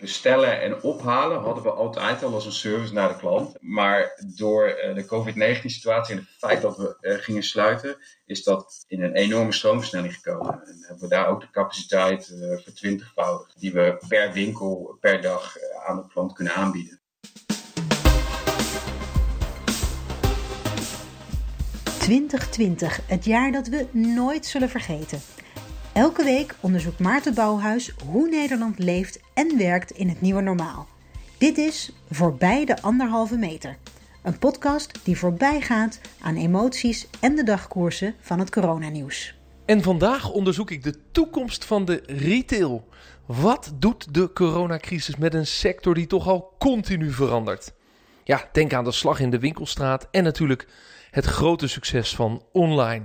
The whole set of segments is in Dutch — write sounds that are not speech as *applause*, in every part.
Bestellen en ophalen hadden we altijd al als een service naar de klant. Maar door eh, de COVID-19-situatie en het feit dat we uh, gingen sluiten, is dat in een enorme stroomversnelling gekomen. En hebben we daar ook de capaciteit uh, vertwintigvoudigd, die we per winkel per dag aan de klant kunnen aanbieden. 2020, het jaar dat we nooit zullen vergeten. Elke week onderzoekt Maarten Bouwhuis hoe Nederland leeft en werkt in het nieuwe normaal. Dit is Voorbij de anderhalve meter. Een podcast die voorbij gaat aan emoties en de dagkoersen van het coronanieuws. En vandaag onderzoek ik de toekomst van de retail. Wat doet de coronacrisis met een sector die toch al continu verandert? Ja, denk aan de slag in de winkelstraat en natuurlijk het grote succes van online.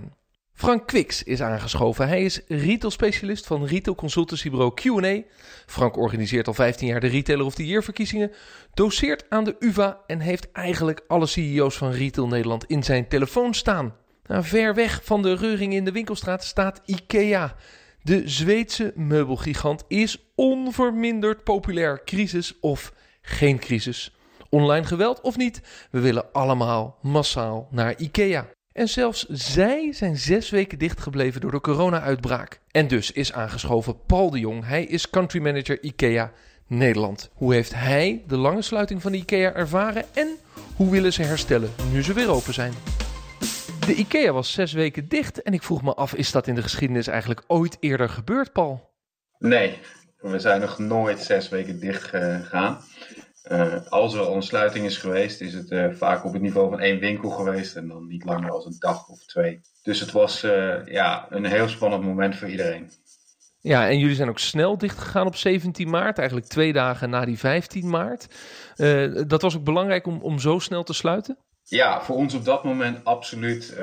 Frank Quix is aangeschoven. Hij is retail-specialist van retail consultancybureau Q&A. Frank organiseert al 15 jaar de Retailer of the Year verkiezingen, doseert aan de UvA en heeft eigenlijk alle CEO's van Retail Nederland in zijn telefoon staan. Nou, ver weg van de reuring in de winkelstraat staat IKEA. De Zweedse meubelgigant is onverminderd populair, crisis of geen crisis. Online geweld of niet, we willen allemaal massaal naar IKEA. En zelfs zij zijn zes weken dichtgebleven door de corona-uitbraak. En dus is aangeschoven Paul de Jong. Hij is country manager IKEA Nederland. Hoe heeft hij de lange sluiting van IKEA ervaren en hoe willen ze herstellen nu ze weer open zijn? De IKEA was zes weken dicht en ik vroeg me af, is dat in de geschiedenis eigenlijk ooit eerder gebeurd, Paul? Nee, we zijn nog nooit zes weken dicht gegaan. Uh, als er al een sluiting is geweest, is het uh, vaak op het niveau van één winkel geweest en dan niet langer als een dag of twee. Dus het was uh, ja, een heel spannend moment voor iedereen. Ja, en jullie zijn ook snel dichtgegaan op 17 maart, eigenlijk twee dagen na die 15 maart. dat was ook belangrijk om, om zo snel te sluiten? Ja, voor ons op dat moment absoluut.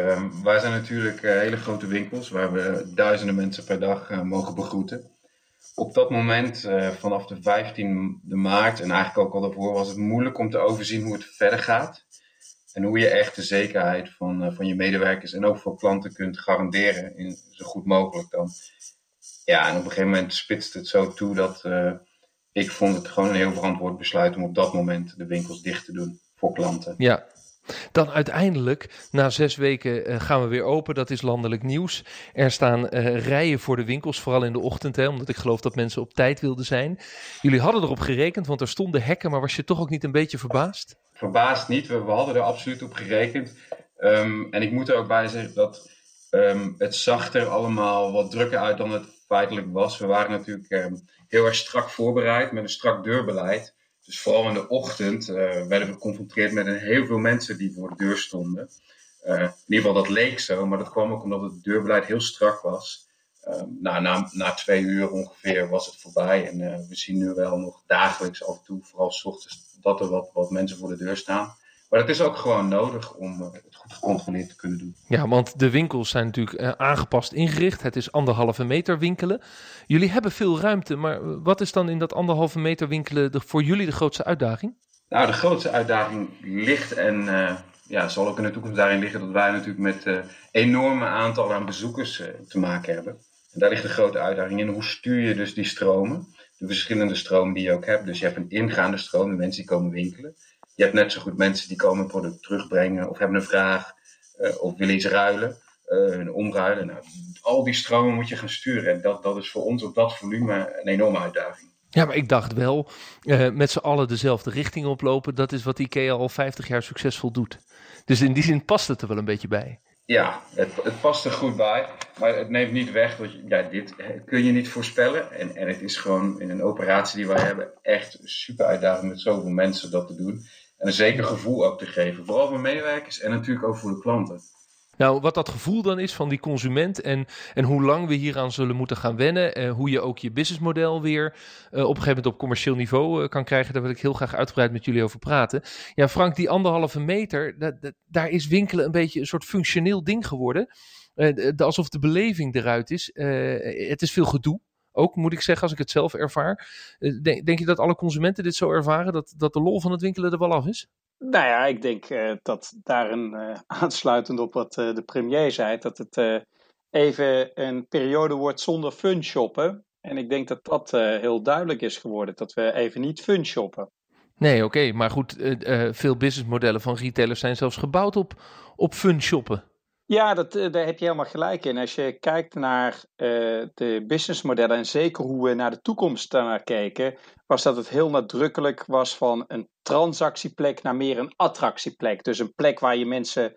wij zijn natuurlijk hele grote winkels waar we duizenden mensen per dag mogen begroeten op dat moment, uh, vanaf de 15 maart en eigenlijk ook al daarvoor, was het moeilijk om te overzien hoe het verder gaat. En hoe je echt de zekerheid van, uh, van je medewerkers en ook voor klanten kunt garanderen, in, zo goed mogelijk dan. Ja, en op een gegeven moment spitst het zo toe dat uh, ik vond het gewoon een heel verantwoord besluit om op dat moment de winkels dicht te doen voor klanten. Ja, dan uiteindelijk, na zes weken, uh, gaan we weer open. Dat is landelijk nieuws. Er staan uh, rijen voor de winkels, vooral in de ochtend, hè, omdat ik geloof dat mensen op tijd wilden zijn. Jullie hadden erop gerekend, want er stonden hekken, maar was je toch ook niet een beetje verbaasd? Verbaasd niet, we, hadden er absoluut op gerekend. Um, en ik moet er ook bij zeggen dat um, het zag er allemaal wat drukker uit dan het feitelijk was. We waren natuurlijk um, heel erg strak voorbereid met een strak deurbeleid. Dus vooral in de ochtend uh, werden we geconfronteerd met een heel veel mensen die voor de deur stonden. Uh, in ieder geval, dat leek zo, maar dat kwam ook omdat het deurbeleid heel strak was. Uh, nou, na, na twee uur ongeveer was het voorbij. En uh, we zien nu wel nog dagelijks af en toe, vooral s ochtends, dat er wat, wat mensen voor de deur staan. Maar het is ook gewoon nodig om het goed gecontroleerd te kunnen doen. Ja, want de winkels zijn natuurlijk uh, aangepast ingericht. Het is anderhalve meter winkelen. Jullie hebben veel ruimte, maar wat is dan in dat anderhalve meter winkelen de, voor jullie de grootste uitdaging? Nou, de grootste uitdaging ligt en uh, ja, zal ook in de toekomst daarin liggen dat wij natuurlijk met uh, enorme aantallen aan bezoekers te maken hebben. En daar ligt de grote uitdaging in. Hoe stuur je dus die stromen? De verschillende stromen die je ook hebt. Dus je hebt een ingaande stroom, de mensen die komen winkelen. Je hebt net zo goed mensen die komen een product terugbrengen of hebben een vraag uh, of willen iets ruilen, uh, omruilen. Nou, al die stromen moet je gaan sturen. En dat, dat is voor ons op dat volume een enorme uitdaging. Ja, maar ik dacht wel, uh, met z'n allen dezelfde richting oplopen, dat is wat IKEA al 50 jaar succesvol doet. Dus in die zin past het er wel een beetje bij. Ja, het, het past er goed bij, maar het neemt niet weg dat je, ja, dit kun je niet voorspellen. En, en het is gewoon in een operatie die wij hebben echt super uitdaging met zoveel mensen dat te doen. En een zeker gevoel ook te geven. Vooral voor medewerkers en natuurlijk ook voor de klanten. Nou, wat dat gevoel dan is van die consument en, en hoe lang we hieraan zullen moeten gaan wennen. Eh, hoe je ook je businessmodel weer uh, op een gegeven moment op commercieel niveau uh, kan krijgen. Daar wil ik heel graag uitgebreid met jullie over praten. Ja, Frank, die anderhalve meter, daar is winkelen een beetje een soort functioneel ding geworden. alsof de beleving eruit is. het is veel gedoe. Ook moet ik zeggen, als ik het zelf ervaar. Denk, denk je dat alle consumenten dit zo ervaren? Dat, dat de lol van het winkelen er wel af is? Nou ja, ik denk uh, dat daarin uh, *laughs* aansluitend op wat uh, de premier zei, dat het even een periode wordt zonder fun shoppen. En ik denk dat dat heel duidelijk is geworden. Dat we even niet fun shoppen. Nee, oké. maar goed, veel businessmodellen van retailers zijn zelfs gebouwd op, op fun shoppen. Ja, dat, eh, daar heb je helemaal gelijk in. Als je kijkt naar uh, de businessmodellen en zeker hoe we naar de toekomst daarnaar keken, was dat het heel nadrukkelijk was van een transactieplek naar meer een attractieplek. Dus een plek waar je mensen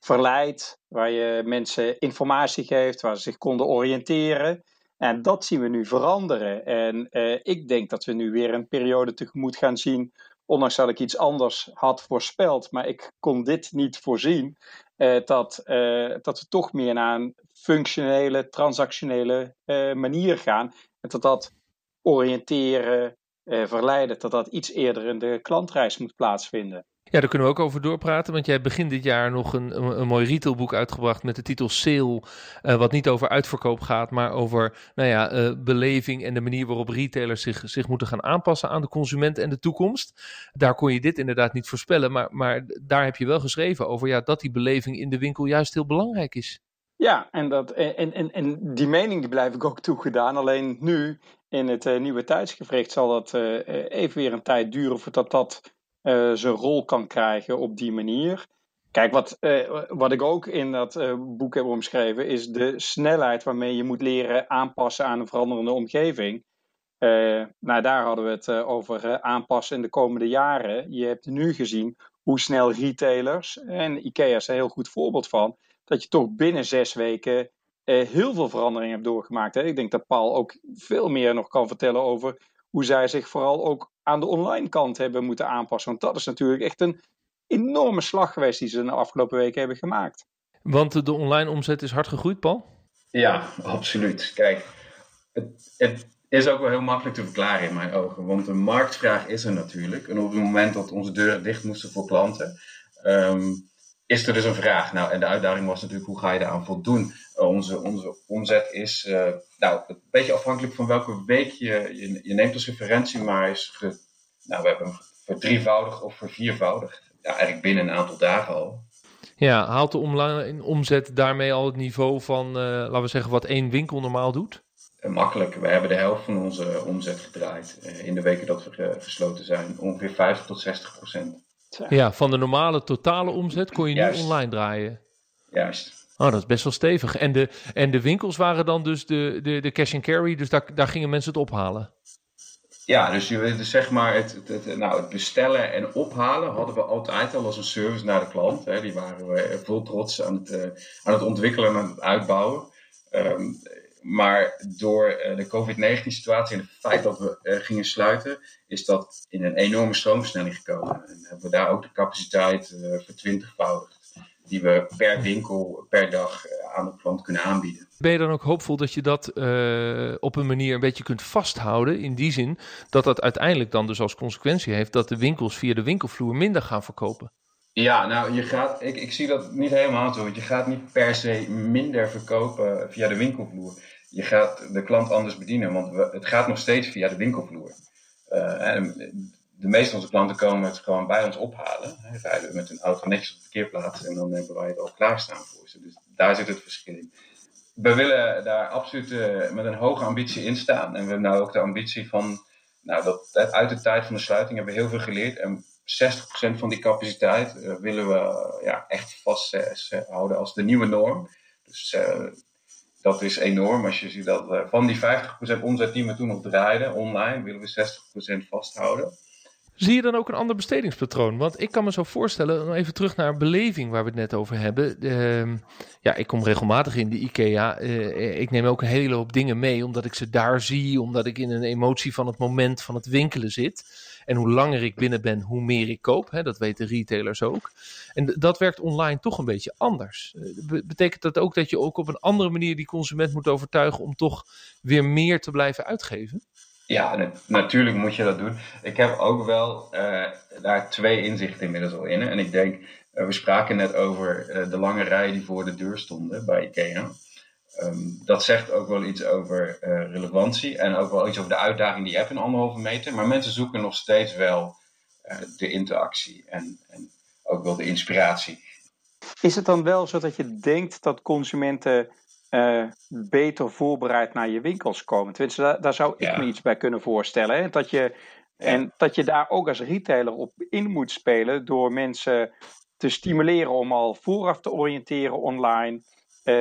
verleidt, waar je mensen informatie geeft, waar ze zich konden oriënteren. En dat zien we nu veranderen. En uh, ik denk dat we nu weer een periode tegemoet gaan zien ondanks dat ik iets anders had voorspeld, maar ik kon dit niet voorzien, uh, dat, uh, dat we toch meer naar een functionele, transactionele uh, manier gaan. En dat dat oriënteren, verleiden, dat dat iets eerder in de klantreis moet plaatsvinden. Ja, daar kunnen we ook over doorpraten. Want jij hebt begin dit jaar nog een, een, mooi retailboek uitgebracht met de titel Sale. Uh, wat niet over uitverkoop gaat, maar over nou ja, uh, beleving en de manier waarop retailers zich, zich moeten gaan aanpassen aan de consument en de toekomst. Daar kon je dit inderdaad niet voorspellen. Maar, maar daar heb je wel geschreven over ja, dat die beleving in de winkel juist heel belangrijk is. Ja, en, dat, en, en, en die mening die blijf ik ook toegedaan. Alleen nu in het uh, nieuwe tijdsgevricht zal dat even weer een tijd duren voordat dat zijn rol kan krijgen op die manier. Kijk, wat, uh, wat ik ook in dat uh, boek heb omschreven, is de snelheid waarmee je moet leren aanpassen aan een veranderende omgeving. nou, daar hadden we het over aanpassen in de komende jaren. Je hebt nu gezien hoe snel retailers, en IKEA is een heel goed voorbeeld van, dat je toch binnen zes weken heel veel veranderingen hebt doorgemaakt. Hè? Ik denk dat Paul ook veel meer nog kan vertellen over hoe zij zich vooral ook aan de online kant hebben moeten aanpassen. Want dat is natuurlijk echt een enorme slag geweest die ze de afgelopen weken hebben gemaakt. Want de online omzet is hard gegroeid, Paul? Ja, absoluut. Kijk, het, het is ook wel heel makkelijk te verklaren in mijn ogen. Want de marktvraag is er natuurlijk. En op het moment dat onze deuren dicht moesten voor klanten, um, is er dus een vraag. Nou, en de uitdaging was natuurlijk, hoe ga je daaraan voldoen? Uh, onze, onze omzet is, uh, nou, een beetje afhankelijk van welke week je, je, je neemt als referentie, maar is, ge, nou, we hebben hem verdrievoudigd of verviervoudigd. Ja, eigenlijk binnen een aantal dagen al. Ja, haalt de omzet daarmee al het niveau van, uh, laten we zeggen, wat één winkel normaal doet? makkelijk. We hebben de helft van onze omzet gedraaid in de weken dat we gesloten zijn. Ongeveer 50 tot 60 procent. Ja, van de normale totale omzet kon je nu online draaien. Juist. Oh, dat is best wel stevig. En de, en de winkels waren dan dus de, de, de cash and carry, dus daar, daar gingen mensen het ophalen. Ja, dus, je, dus zeg maar het, het, nou, het bestellen en ophalen hadden we altijd al als een service naar de klant. Hè. Die waren we vol trots aan het, uh, aan het ontwikkelen en aan het uitbouwen. Um, maar door uh, de COVID-19-situatie en het feit dat we uh, gingen sluiten, is dat in een enorme stroomversnelling gekomen. En hebben we daar ook de capaciteit uh, vertwintigvoudigd, die we per winkel, per dag aan de klant kunnen aanbieden. Ben je dan ook hoopvol dat je dat op een manier een beetje kunt vasthouden? In die zin dat dat uiteindelijk dan dus als consequentie heeft dat de winkels via de winkelvloer minder gaan verkopen? Ja, nou, je gaat, ik, ik zie dat niet helemaal zo. Want je gaat niet per se minder verkopen via de winkelvloer je gaat de klant anders bedienen, want het gaat nog steeds via de winkelvloer. En de meeste van onze klanten komen het gewoon bij ons ophalen. Hè, rijden met hun auto netjes op de parkeerplaats en dan hebben wij het al klaarstaan voor ze. Dus daar zit het verschil in. We willen daar absoluut uh, met een hoge ambitie in staan. En we hebben nou ook de ambitie van, nou, dat, uit de tijd van de sluiting hebben we heel veel geleerd. En 60% van die capaciteit uh, willen we ja, echt vasthouden als de nieuwe norm. Dus dat is enorm. Als je ziet dat uh, van die 50% omzet die we toen nog draaiden online, willen we 60% vasthouden. Zie je dan ook een ander bestedingspatroon? Want ik kan me zo voorstellen, even terug naar beleving waar we het net over hebben. Uh, ja, ik kom regelmatig in de IKEA. Uh, ik neem ook een hele hoop dingen mee, omdat ik ze daar zie, omdat ik in een emotie van het moment van het winkelen zit. En hoe langer ik binnen ben, hoe meer ik koop. Hè? Dat weten retailers ook. En dat werkt online toch een beetje anders. Uh, betekent dat ook dat je ook op een andere manier die consument moet overtuigen om toch weer meer te blijven uitgeven? Ja, natuurlijk moet je dat doen. Ik heb ook wel uh, daar twee inzichten inmiddels al in. En ik denk, uh, we spraken net over de lange rijen die voor de deur stonden bij IKEA. Um, dat zegt ook wel iets over relevantie en ook wel iets over de uitdaging die je hebt in anderhalve meter. Maar mensen zoeken nog steeds wel de interactie en, en ook wel de inspiratie. Is het dan wel zo dat je denkt dat consumenten beter voorbereid naar je winkels komen. Tenminste, daar, daar zou ik me iets bij kunnen voorstellen. Hè? Dat je, En dat je daar ook als retailer op in moet spelen door mensen te stimuleren om al vooraf te oriënteren online.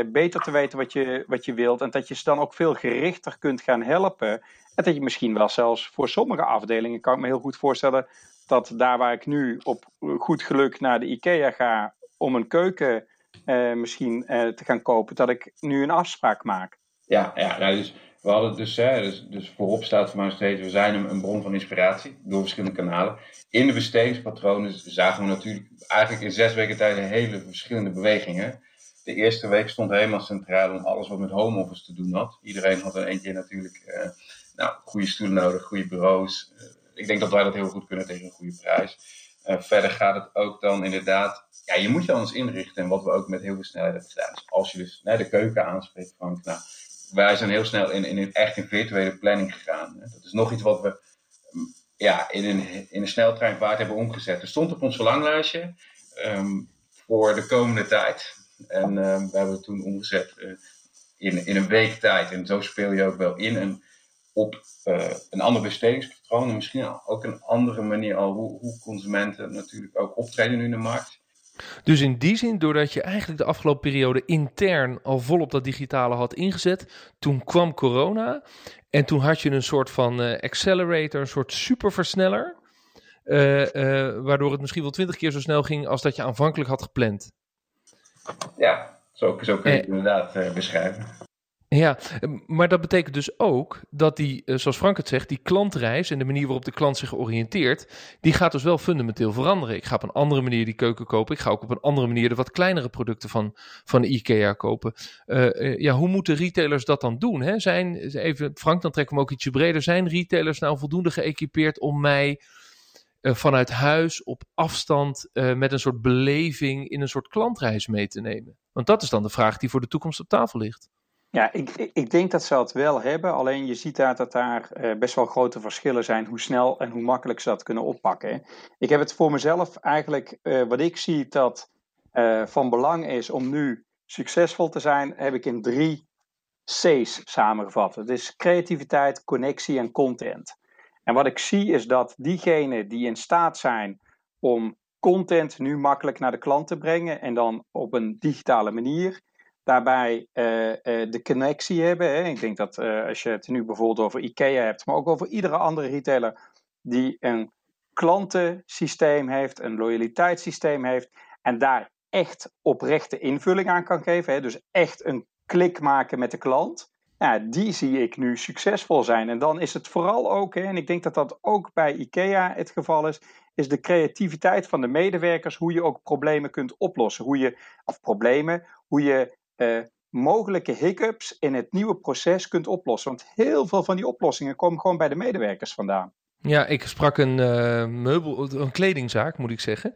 Beter te weten wat je, wat je wilt. En dat je ze dan ook veel gerichter kunt gaan helpen. En dat je misschien wel zelfs voor sommige afdelingen, kan ik me heel goed voorstellen, dat daar waar ik nu op goed geluk naar de IKEA ga om een keuken eh, misschien eh, te gaan kopen, dat ik nu een afspraak maak. Ja, ja nou, dus we hadden dus, hè, dus, dus voorop staat voor mij steeds, we zijn een, een, bron van inspiratie door verschillende kanalen. In de bestedingspatronen zagen we natuurlijk eigenlijk in zes weken tijd hele verschillende bewegingen. De eerste week stond helemaal centraal om alles wat met home office te doen had. Iedereen had er eentje natuurlijk uh, nou, goede stoelen nodig, goede bureaus. ik denk dat wij dat heel goed kunnen tegen een goede prijs. Uh, verder gaat het ook dan inderdaad, ja, je moet je anders inrichten. En wat we ook met heel veel snelheid hebben gedaan. Dus als je dus naar de keuken aanspreekt, van, nou, wij zijn heel snel in, in echt een virtuele planning gegaan. Dat is nog iets wat we mm, ja, in, een, in een sneltreinvaart hebben omgezet. Er stond op ons verlanglijstje um, voor de komende tijd. En um, we hebben het toen omgezet uh, in, in een week tijd. En zo speel je ook wel in. En op uh, een ander bestedingspatroon en misschien ook een andere manier al hoe, hoe, consumenten natuurlijk ook optreden in de markt. Dus in die zin, doordat je eigenlijk de afgelopen periode intern al volop dat digitale had ingezet, toen kwam corona en toen had je een soort van accelerator, een soort superversneller, waardoor het misschien wel twintig keer zo snel ging als dat je aanvankelijk had gepland. Ja, zo, zo kun je het inderdaad beschrijven. Ja, maar dat betekent dus ook dat die, eh, zoals Frank het zegt, die klantreis en de manier waarop de klant zich oriënteert, die gaat dus wel fundamenteel veranderen. Ik ga op een andere manier die keuken kopen. Ik ga ook op een andere manier de wat kleinere producten van, van de IKEA kopen. Uh, ja, hoe moeten retailers dat dan doen? Hè? Zijn, even, Frank, dan trekken we hem ook ietsje breder. Zijn retailers nou voldoende geëquipeerd om mij vanuit huis op afstand met een soort beleving in een soort klantreis mee te nemen? Want dat is dan de vraag die voor de toekomst op tafel ligt. Ja, ik, ik denk dat ze dat wel hebben. Alleen je ziet daar dat daar uh, best wel grote verschillen zijn hoe snel en hoe makkelijk ze dat kunnen oppakken. Ik heb het voor mezelf eigenlijk, wat ik zie dat van belang is om nu succesvol te zijn, heb ik in drie C's samengevat. Het is creativiteit, connectie en content. En wat ik zie is dat diegenen die in staat zijn om content nu makkelijk naar de klant te brengen en dan op een digitale manier daarbij uh, uh, de connectie hebben. Hè. Ik denk dat uh, als je het nu bijvoorbeeld over IKEA hebt, maar ook over iedere andere retailer die een klantensysteem heeft, een loyaliteitssysteem heeft en daar echt oprechte invulling aan kan geven. Hè. Dus echt een klik maken met de klant. Ja, die zie ik nu succesvol zijn. En dan is het vooral ook, hè, en ik denk dat dat ook bij IKEA het geval is, is de creativiteit van de medewerkers, hoe je ook problemen kunt oplossen. Hoe je, of problemen, hoe je uh, mogelijke hiccups in het nieuwe proces kunt oplossen. Want heel veel van die oplossingen komen gewoon bij de medewerkers vandaan. Ja, ik sprak een uh, meubel, een kledingzaak, moet ik zeggen.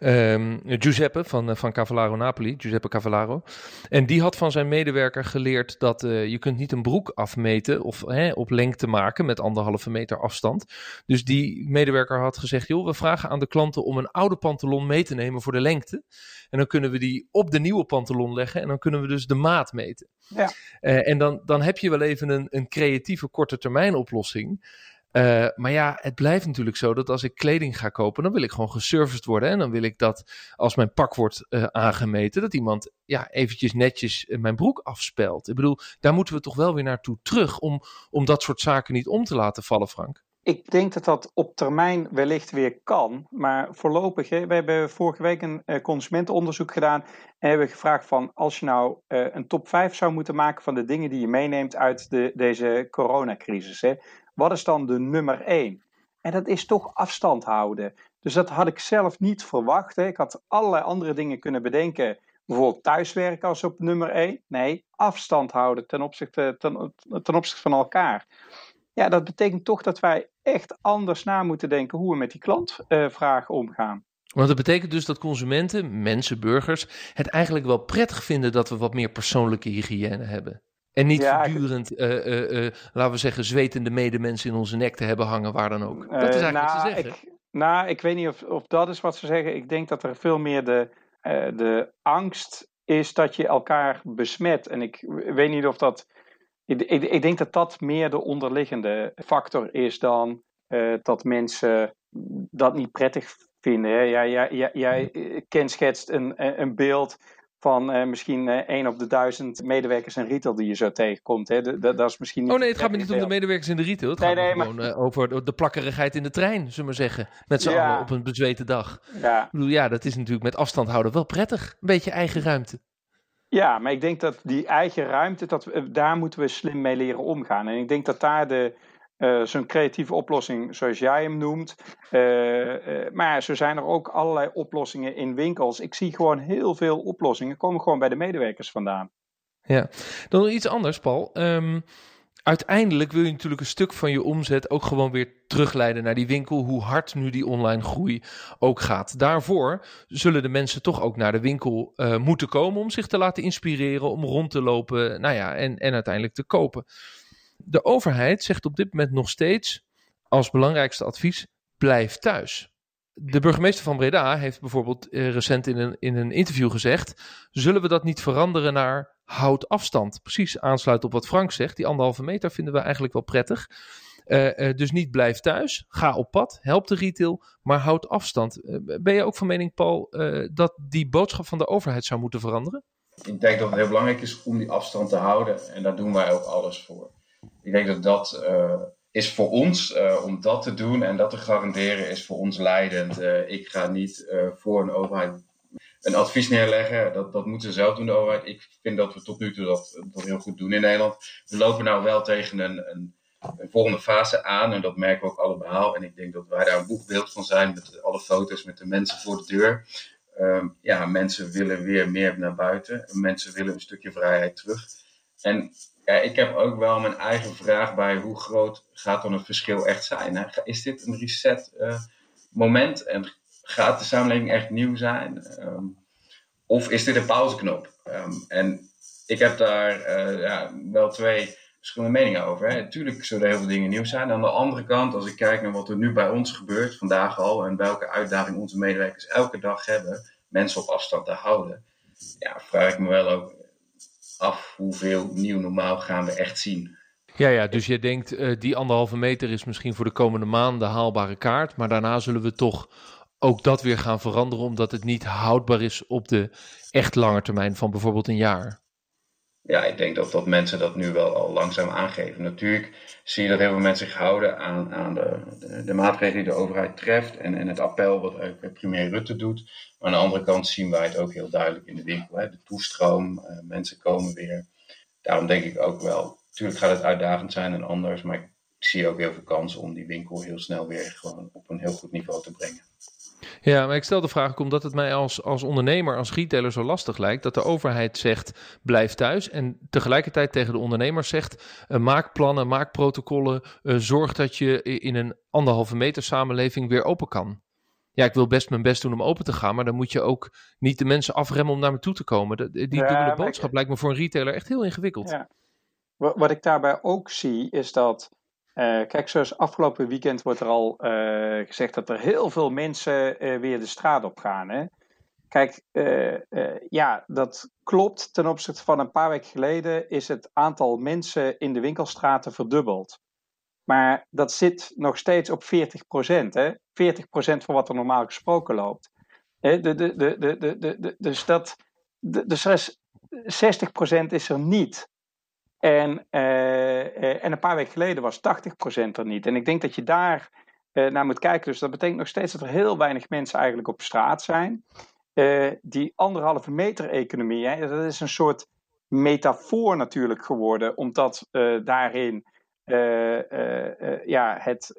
Um, Giuseppe van, uh, van Cavallaro Napoli, Giuseppe Cavallaro. En die had van zijn medewerker geleerd dat uh, je kunt niet een broek afmeten of hè, op lengte maken met anderhalve meter afstand. Dus die medewerker had gezegd, joh, we vragen aan de klanten om een oude pantalon mee te nemen voor de lengte. En dan kunnen we die op de nieuwe pantalon leggen en dan kunnen we dus de maat meten. Ja. en dan, dan heb je wel even een, een creatieve korte termijn oplossing. Uh, maar ja, het blijft natuurlijk zo dat als ik kleding ga kopen, dan wil ik gewoon geserviced worden. En dan wil ik dat als mijn pak wordt uh, aangemeten, dat iemand ja, eventjes netjes mijn broek afspelt. Ik bedoel, daar moeten we toch wel weer naartoe terug om, om dat soort zaken niet om te laten vallen, Frank. Ik denk dat dat op termijn wellicht weer kan. Maar voorlopig, hè, we hebben vorige week een uh, consumentenonderzoek gedaan. En hebben gevraagd van als je nou uh, een top 5 zou moeten maken van de dingen die je meeneemt uit de, deze coronacrisis. Hè. Wat is dan de nummer 1? En dat is toch afstand houden. Dus dat had ik zelf niet verwacht. Hè. Ik had allerlei andere dingen kunnen bedenken. Bijvoorbeeld thuiswerken als op nummer 1. Nee, afstand houden ten opzichte, ten opzichte van elkaar. Ja, dat betekent toch dat wij echt anders na moeten denken hoe we met die klantvragen uh, omgaan. Want dat betekent dus dat consumenten, mensen, burgers, het eigenlijk wel prettig vinden dat we wat meer persoonlijke hygiëne hebben. En niet ja, voortdurend, uh, uh, uh, laten we zeggen, zwetende medemensen in onze nek te hebben hangen, waar dan ook. Dat is eigenlijk nou, wat ze zeggen. Ik, nou, ik weet niet of, of dat is wat ze zeggen. Ik denk dat er veel meer de, de angst is dat je elkaar besmet. En ik weet niet of dat. Ik, ik, ik denk dat dat meer de onderliggende factor is dan uh, dat mensen dat niet prettig vinden. Hè. Jij, jij, jij, kenschetst een, een beeld van uh, misschien uh, één op de duizend medewerkers in retail die je zo tegenkomt. Hè. Dat, dat is misschien niet oh nee, het gaat me niet om de medewerkers in de retail. Het nee, gaat nee, gewoon maar... uh, over de plakkerigheid in de trein, zullen we maar zeggen. Met z'n ja. allen op een bezwete dag. Ja. Ik bedoel, ja, dat is natuurlijk met afstand houden wel prettig. Een beetje eigen ruimte. Ja, maar ik denk dat die eigen ruimte, dat, daar moeten we slim mee leren omgaan. En ik denk dat daar de, uh, zo'n creatieve oplossing zoals jij hem noemt. Uh, maar zo zijn er ook allerlei oplossingen in winkels. Ik zie gewoon heel veel oplossingen komen gewoon bij de medewerkers vandaan. Ja, dan iets anders, Paul. Um, uiteindelijk wil je natuurlijk een stuk van je omzet ook gewoon weer terugleiden naar die winkel, hoe hard nu die online groei ook gaat. Daarvoor zullen de mensen toch ook naar de winkel moeten komen om zich te laten inspireren, om rond te lopen, nou ja, en, en uiteindelijk te kopen. De overheid zegt op dit moment nog steeds als belangrijkste advies: blijf thuis. De burgemeester van Breda heeft bijvoorbeeld eh, recent in een, in een interview gezegd: zullen we dat niet veranderen naar houd afstand? Precies aansluit op wat Frank zegt. Die anderhalve meter vinden we eigenlijk wel prettig. Uh, uh, dus niet blijf thuis, ga op pad, help de retail, maar houd afstand. Uh, ben je ook van mening, Paul, dat die boodschap van de overheid zou moeten veranderen? Ik denk dat het heel belangrijk is om die afstand te houden en daar doen wij ook alles voor ik denk dat dat is voor ons, om dat te doen en dat te garanderen, is voor ons leidend. Ik ga niet voor een overheid een advies neerleggen. Dat, dat moeten ze zelf doen, de overheid. Ik vind dat we tot nu toe dat, dat heel goed doen in Nederland. We lopen nou wel tegen een, een, een volgende fase aan en dat merken we ook allemaal. En ik denk dat wij daar een boekbeeld van zijn met alle foto's met de mensen voor de deur. Um, ja, mensen willen weer meer naar buiten. Mensen willen een stukje vrijheid terug. En ja, ik heb ook wel mijn eigen vraag bij hoe groot gaat dan het verschil echt zijn. Hè? Is dit een reset uh, moment en gaat de samenleving echt nieuw zijn? Um, of is dit een pauzeknop? Um, en ik heb daar uh, ja, wel twee verschillende meningen over. Hè. Tuurlijk zullen heel veel dingen nieuw zijn. Aan de andere kant, als ik kijk naar wat er nu bij ons gebeurt, vandaag al, en welke uitdaging onze medewerkers elke dag hebben, mensen op afstand te houden, ja, vraag ik me wel ook af hoeveel nieuw normaal gaan we echt zien. Ja, ja, dus je denkt uh, die anderhalve meter is misschien voor de komende maanden haalbare kaart. Maar daarna zullen we toch ook dat weer gaan veranderen, omdat het niet houdbaar is op de echt lange termijn van bijvoorbeeld een jaar. Ja, ik denk dat, dat mensen dat nu wel al langzaam aangeven. Natuurlijk zie je dat heel veel mensen zich houden aan, aan de, de, maatregelen die de overheid treft en, het appel wat ook premier Rutte doet. Maar aan de andere kant zien wij het ook heel duidelijk in de winkel. Hè. De toestroom, uh, mensen komen weer. Daarom denk ik ook wel, natuurlijk gaat het uitdagend zijn en anders, maar ik zie ook heel veel kansen om die winkel heel snel weer gewoon op een heel goed niveau te brengen. Ja, maar ik stel de vraag ook omdat het mij als, als ondernemer, als retailer zo lastig lijkt dat de overheid zegt blijf thuis en tegelijkertijd tegen de ondernemers zegt uh, maak plannen, maak protocollen, uh, zorg dat je in een anderhalve meter samenleving weer open kan. Ja, ik wil best mijn best doen om open te gaan, maar dan moet je ook niet de mensen afremmen om naar me toe te komen. De, die ja, dubbele boodschap lijkt me voor een retailer echt heel ingewikkeld. Ja. Wat ik daarbij ook zie is dat uh, kijk, zoals afgelopen weekend wordt er al uh, gezegd dat er heel veel mensen uh, weer de straat op gaan. Hè? Kijk, ja, dat klopt. Ten opzichte van een paar weken geleden is het aantal mensen in de winkelstraten verdubbeld. Maar dat zit nog steeds op 40 procent. 40 procent van wat er normaal gesproken loopt. Hè? De, de, de, dus dat, dus 60 procent is er niet. En, uh, en een paar weken geleden was 80% er niet. En ik denk dat je daar uh, naar moet kijken. Dus dat betekent nog steeds dat er heel weinig mensen eigenlijk op straat zijn. die anderhalve meter economie, hè, dat is een soort metafoor natuurlijk geworden, omdat daarin ja, het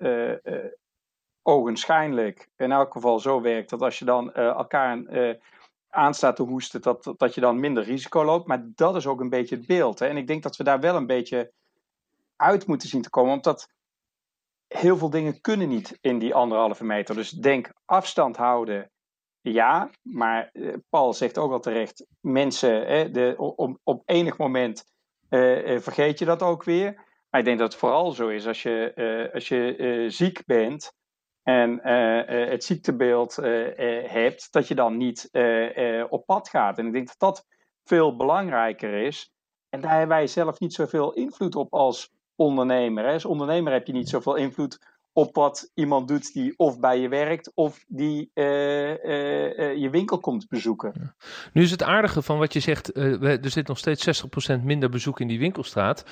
ogenschijnlijk in elk geval zo werkt dat als je dan elkaar aanstaat te hoesten, dat, dat je dan minder risico loopt. Maar dat is ook een beetje het beeld. Hè? En ik denk dat we daar wel een beetje uit moeten zien te komen, omdat heel veel dingen kunnen niet in die anderhalve meter. Dus denk afstand houden, ja. Maar eh, Paul zegt ook al terecht, mensen, hè, de, op, op enig moment uh, vergeet je dat ook weer. Maar ik denk dat het vooral zo is als je, als je ziek bent en uh, uh, het ziektebeeld uh, hebt, dat je dan niet op pad gaat. En ik denk dat dat veel belangrijker is. En daar hebben wij zelf niet zoveel invloed op als ondernemer. Als ondernemer heb je niet zoveel invloed op wat iemand doet die of bij je werkt of die uh, uh, je winkel komt bezoeken. Nu is het aardige van wat je zegt, er zit nog steeds 60% minder bezoek in die winkelstraat.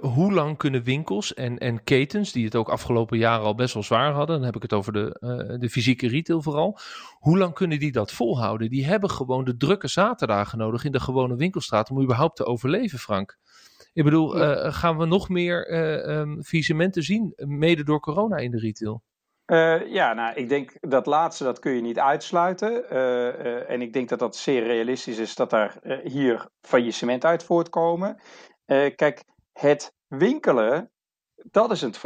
hoe lang kunnen winkels en, en ketens, die het ook afgelopen jaren al best wel zwaar hadden, dan heb ik het over de, de fysieke retail vooral, hoe lang kunnen die dat volhouden? Die hebben gewoon de drukke zaterdagen nodig in de gewone winkelstraat om überhaupt te overleven, Frank. Ik bedoel, uh, gaan we nog meer um, faillissementen zien, mede door corona in de retail? Uh, ja, nou, ik denk dat laatste, dat kun je niet uitsluiten. en ik denk dat dat zeer realistisch is dat daar hier faillissement uit voortkomen. kijk, het winkelen, dat, is het,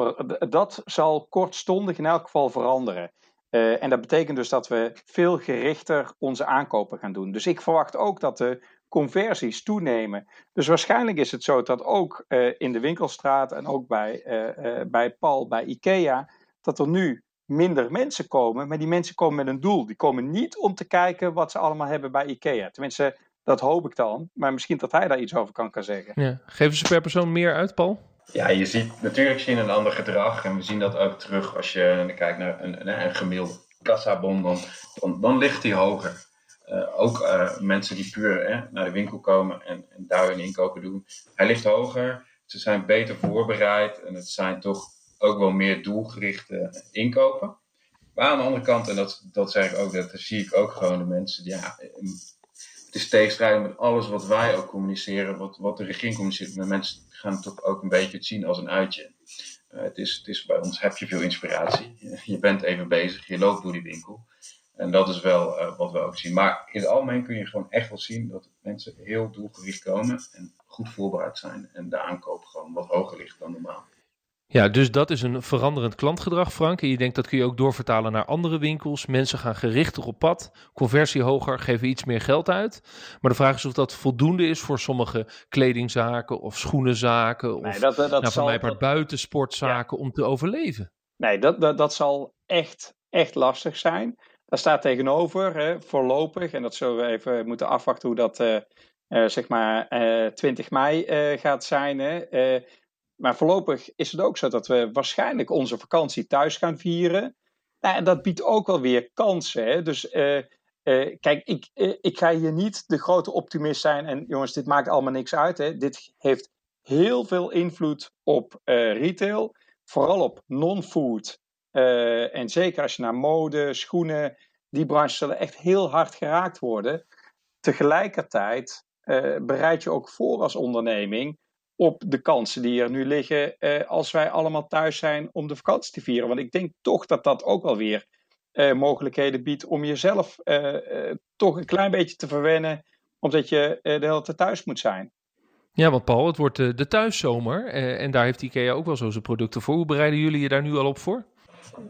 dat zal kortstondig in elk geval veranderen. en dat betekent dus dat we veel gerichter onze aankopen gaan doen. Dus ik verwacht ook dat de conversies toenemen. Dus waarschijnlijk is het zo dat ook uh, in de winkelstraat en ook bij, uh, uh, bij Paul, bij IKEA, dat er nu minder mensen komen. Maar die mensen komen met een doel. Die komen niet om te kijken wat ze allemaal hebben bij IKEA. Tenminste, dat hoop ik dan. Maar misschien dat hij daar iets over kan, kan zeggen. Ja. Geven ze per persoon meer uit, Paul? Ja, je ziet natuurlijk zien een ander gedrag. En we zien dat ook terug als je kijkt naar een, een, een gemiddelde kassabon. Dan, dan, dan ligt die hoger. Uh, ook uh, mensen die puur hè, naar de winkel komen en, daar hun inkopen doen. Hij ligt hoger, ze zijn beter voorbereid en het zijn toch ook wel meer doelgerichte inkopen. Maar aan de andere kant, en dat, dat zeg ik ook, dat zie ik ook gewoon de mensen, die, ja, het is tegenstrijdig met alles wat wij ook communiceren, wat, wat de regering communiceert. Maar mensen gaan het toch ook een beetje het zien als een uitje. Uh, het, is, het is bij ons heb je veel inspiratie. Je bent even bezig, je loopt door die winkel. En dat is wel uh, wat we ook zien. Maar in het algemeen kun je gewoon echt wel zien dat mensen heel doelgericht komen en goed voorbereid zijn. En de aankoop gewoon wat hoger ligt dan normaal. Ja, dus dat is een veranderend klantgedrag, Frank. En je denkt dat kun je ook doorvertalen naar andere winkels. Mensen gaan gerichter op pad, conversie hoger, geven iets meer geld uit. Maar de vraag is of dat voldoende is voor sommige kledingzaken of schoenenzaken. Of nee, dat, dat, nou, van mij part buitensportzaken ja. om te overleven. Nee, dat, dat, dat zal echt, echt lastig zijn. Daar staat tegenover, hè, voorlopig, en dat zullen we even moeten afwachten hoe dat uh, uh, zeg maar 20 mei gaat zijn. Hè. maar voorlopig is het ook zo dat we waarschijnlijk onze vakantie thuis gaan vieren. Nou, en dat biedt ook wel weer kansen. Hè. Dus kijk, ik, ik ga hier niet de grote optimist zijn. En jongens, dit maakt allemaal niks uit. Hè. Dit heeft heel veel invloed op retail. Vooral op non-food uh, en zeker als je naar mode, schoenen, die branches zullen echt heel hard geraakt worden. Tegelijkertijd uh, bereid je ook voor als onderneming op de kansen die er nu liggen uh, als wij allemaal thuis zijn om de vakantie te vieren. Want ik denk toch dat dat ook wel weer mogelijkheden biedt om jezelf toch een klein beetje te verwennen, omdat je de hele tijd thuis moet zijn. Ja, want Paul, het wordt de thuiszomer en daar heeft IKEA ook wel zo zijn producten voor. Hoe bereiden jullie je daar nu al op voor?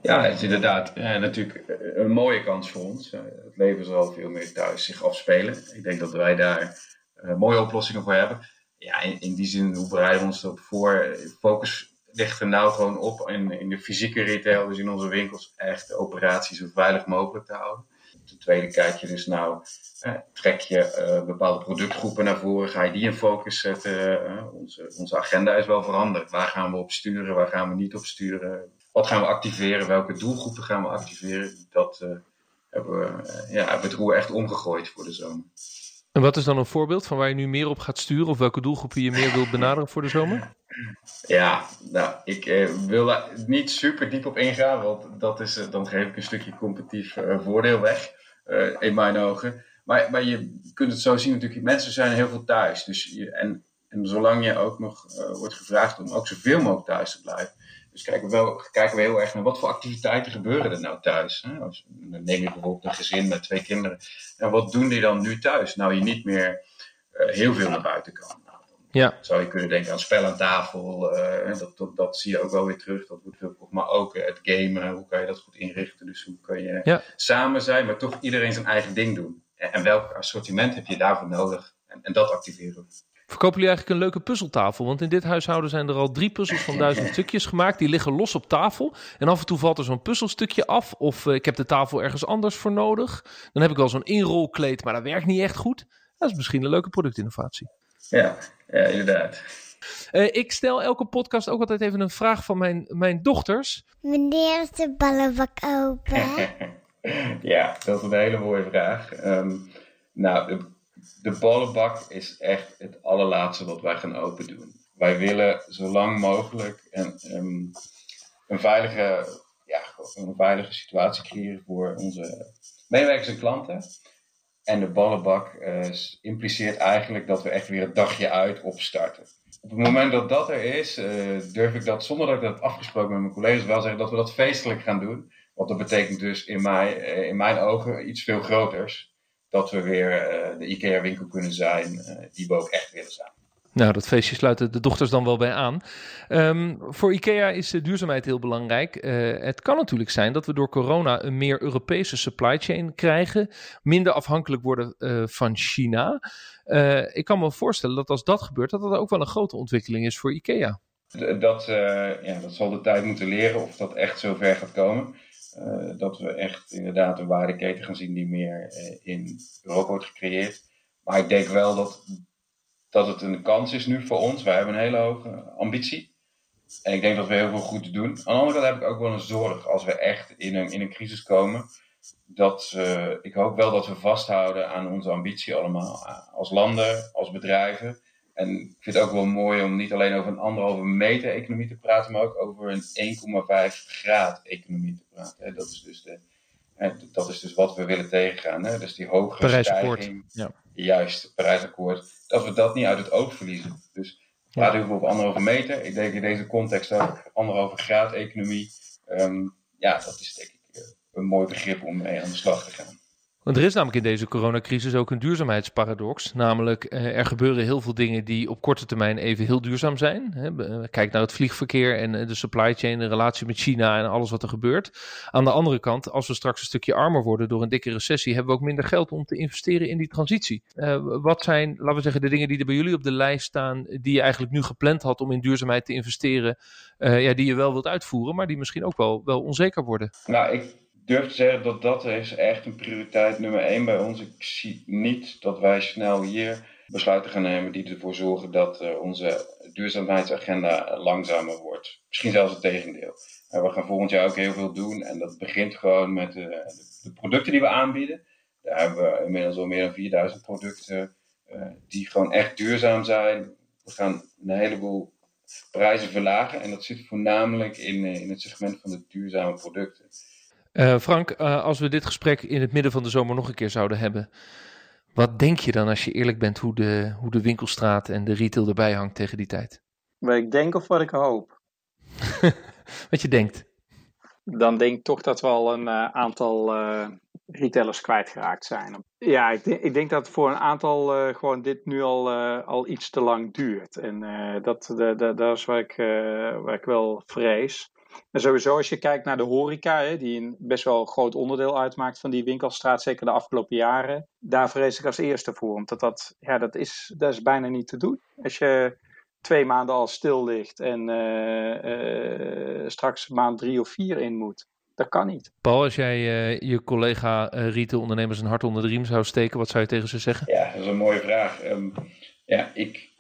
Ja, het is inderdaad ja, natuurlijk een mooie kans voor ons. Het leven zal veel meer thuis zich afspelen. Ik denk dat wij daar uh, mooie oplossingen voor hebben. Ja, in, die zin, hoe bereiden we ons erop voor? Focus ligt er nou gewoon op in, in de fysieke retail, dus in onze winkels, echt de operaties zo veilig mogelijk te houden. Ten tweede kijk je dus nou, eh, trek je bepaalde productgroepen naar voren, ga je die in focus zetten. Onze, onze agenda is wel veranderd. Waar gaan we op sturen, waar gaan we niet op sturen? Wat gaan we activeren, welke doelgroepen gaan we activeren. Dat uh, hebben, we, uh, ja, hebben het roer echt omgegooid voor de zomer. En wat is dan een voorbeeld van waar je nu meer op gaat sturen of welke doelgroepen je meer wilt benaderen voor de zomer? Ja, nou, ik eh, wil daar niet super diep op ingaan, want dat is, uh, dan geef ik een stukje competitief uh, voordeel weg, in mijn ogen. Maar, maar je kunt het zo zien natuurlijk, mensen zijn heel veel thuis. Dus je, en, en zolang je ook nog wordt gevraagd om ook zoveel mogelijk thuis te blijven, dus kijken we, wel, kijken we heel erg naar wat voor activiteiten gebeuren er nou thuis. Hè? Als, dan neem je bijvoorbeeld een gezin met twee kinderen. En wat doen die dan nu thuis? Nou, je niet meer uh, heel veel naar buiten kan. Nou, ja. zou je kunnen denken aan spel aan tafel. Uh, dat, dat, dat, zie je ook wel weer terug. Dat wordt veel, maar ook uh, het gamen. Hoe kan je dat goed inrichten? Dus hoe kun je ja. samen zijn, maar toch iedereen zijn eigen ding doen? En, en welk assortiment heb je daarvoor nodig? En, en dat activeren we. Verkopen jullie eigenlijk een leuke puzzeltafel? Want in dit huishouden zijn er al drie puzzels van duizend *laughs* stukjes gemaakt. Die liggen los op tafel. En af en toe valt er zo'n puzzelstukje af. Of uh, ik heb de tafel ergens anders voor nodig. Dan heb ik wel zo'n inrolkleed, maar dat werkt niet echt goed. Dat is misschien een leuke productinnovatie. Ja, ja inderdaad. Uh, ik stel elke podcast ook altijd even een vraag van mijn, mijn dochters. Wanneer is de ballenbak open? *laughs* ja, dat is een hele mooie vraag. Um, nou, de, de ballenbak is echt het allerlaatste wat wij gaan open doen. Wij willen zo lang mogelijk een, een, veilige, ja, een veilige situatie creëren voor onze medewerkers en klanten. En de ballenbak uh, impliceert eigenlijk dat we echt weer een dagje uit opstarten. Op het moment dat dat er is, uh, durf ik dat zonder dat ik dat heb afgesproken met mijn collega's wel zeggen dat we dat feestelijk gaan doen. Want dat betekent dus in, mij, uh, in mijn ogen iets veel groters. Dat we weer de IKEA-winkel kunnen zijn die we ook echt willen zijn. Nou, dat feestje sluiten de dochters dan wel bij aan. Um, voor IKEA is de duurzaamheid heel belangrijk. Uh, het kan natuurlijk zijn dat we door corona een meer Europese supply chain krijgen. Minder afhankelijk worden uh, van China. Uh, ik kan me voorstellen dat als dat gebeurt, dat dat ook wel een grote ontwikkeling is voor IKEA. Dat, ja, dat zal de tijd moeten leren of dat echt zover gaat komen. Dat we echt inderdaad een waardeketen gaan zien die meer in Europa wordt gecreëerd. Maar ik denk wel dat dat het een kans is nu voor ons. Wij hebben een hele hoge ambitie. En ik denk dat we heel veel goed doen. Aan de andere kant heb ik ook wel een zorg als we echt in een, in een crisis komen. Dat, uh, ik hoop wel dat we vasthouden aan onze ambitie allemaal. Als landen, als bedrijven. En ik vind het ook wel mooi om niet alleen over een anderhalve meter economie te praten, maar ook over een 1,5 graad economie te praten. Dat is dus de, dat is dus wat we willen tegengaan. Hè? Dus die hogere stijging. Ja. Juist, Parijsakkoord. Dat we dat niet uit het oog verliezen. Dus we praten heel veel over anderhalve meter. Ik denk in deze context ook anderhalve graad economie. Um, ja, dat is denk ik eh, een mooi begrip om mee aan de slag te gaan. Want er is namelijk in deze coronacrisis ook een duurzaamheidsparadox. Namelijk, eh, er gebeuren heel veel dingen die op korte termijn even heel duurzaam zijn. Kijk naar het vliegverkeer en eh, de supply chain, de relatie met China en alles wat er gebeurt. Aan de andere kant, als we straks een stukje armer worden door een dikke recessie, hebben we ook minder geld om te investeren in die transitie. Wat zijn, laten we zeggen, de dingen die er bij jullie op de lijst staan, die je eigenlijk nu gepland had om in duurzaamheid te investeren, ja, die je wel wilt uitvoeren, maar die misschien ook wel, wel onzeker worden? Nou, ik durf te zeggen dat dat is echt een prioriteit nummer één bij ons. Ik zie niet dat wij snel hier besluiten gaan nemen die ervoor zorgen dat uh, onze duurzaamheidsagenda langzamer wordt. Misschien zelfs het tegendeel. We gaan volgend jaar ook heel veel doen en dat begint gewoon met uh, de, producten die we aanbieden. Daar hebben we inmiddels al meer dan 4000 producten die gewoon echt duurzaam zijn. We gaan een heleboel prijzen verlagen en dat zit voornamelijk in, in het segment van de duurzame producten. Uh, Frank, uh, als we dit gesprek in het midden van de zomer nog een keer zouden hebben, wat denk je dan als je eerlijk bent hoe de, hoe de winkelstraat en de retail erbij hangt tegen die tijd? Wat ik denk of wat ik hoop? *laughs* wat je denkt? Dan denk ik toch dat we al een uh, aantal retailers kwijtgeraakt zijn. Ja, ik, denk, ik denk dat voor een aantal gewoon dit nu al, al iets te lang duurt. En dat, de, de, dat is waar ik, waar ik wel vrees. En sowieso als je kijkt naar de horeca, hè, die een best wel groot onderdeel uitmaakt van die winkelstraat, zeker de afgelopen jaren, daar vrees ik als eerste voor. Omdat dat, ja, dat, is, dat is bijna niet te doen. Als je twee maanden al stil ligt en uh, uh, straks maand drie of vier in moet. Dat kan niet. Paul, als jij uh, je collega uh, retailondernemers een hart onder de riem zou steken, wat zou je tegen ze zeggen? Ja, dat is een mooie vraag. Um, ja, ik,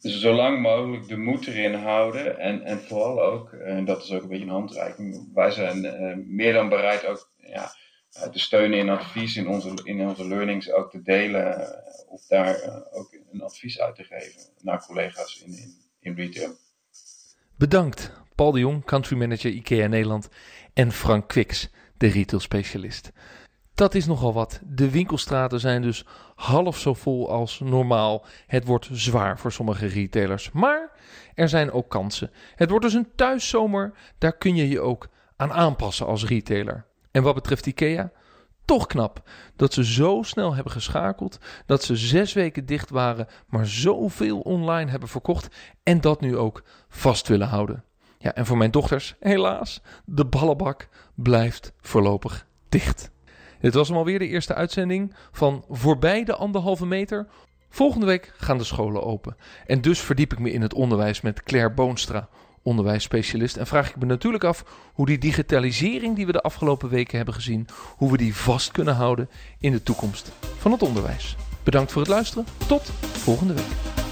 zo lang mogelijk de moed erin houden. En, en vooral ook, en dat is ook een beetje een handreiking, wij zijn uh, meer dan bereid ook ja, te steunen in advies, in onze, in onze learnings ook te delen. Of daar ook een advies uit te geven naar collega's in, in, in retail. Bedankt, Paul de Jong, country manager IKEA Nederland, en Frank Kwiks, de retail specialist. Dat is nogal wat. De winkelstraten zijn dus half zo vol als normaal. Het wordt zwaar voor sommige retailers. Maar er zijn ook kansen. Het wordt dus een thuiszomer. Daar kun je je ook aan aanpassen als retailer. En wat betreft IKEA, toch knap dat ze zo snel hebben geschakeld. Dat ze zes weken dicht waren, maar zoveel online hebben verkocht. En dat nu ook vast willen houden. Ja, en voor mijn dochters, helaas, de ballenbak blijft voorlopig dicht. Dit was hem alweer de eerste uitzending van Voorbij de anderhalve meter. Volgende week gaan de scholen open. En dus verdiep ik me in het onderwijs met Claire Boonstra, onderwijsspecialist. En vraag ik me natuurlijk af hoe die digitalisering die we de afgelopen weken hebben gezien, hoe we die vast kunnen houden in de toekomst van het onderwijs. Bedankt voor het luisteren. Tot volgende week.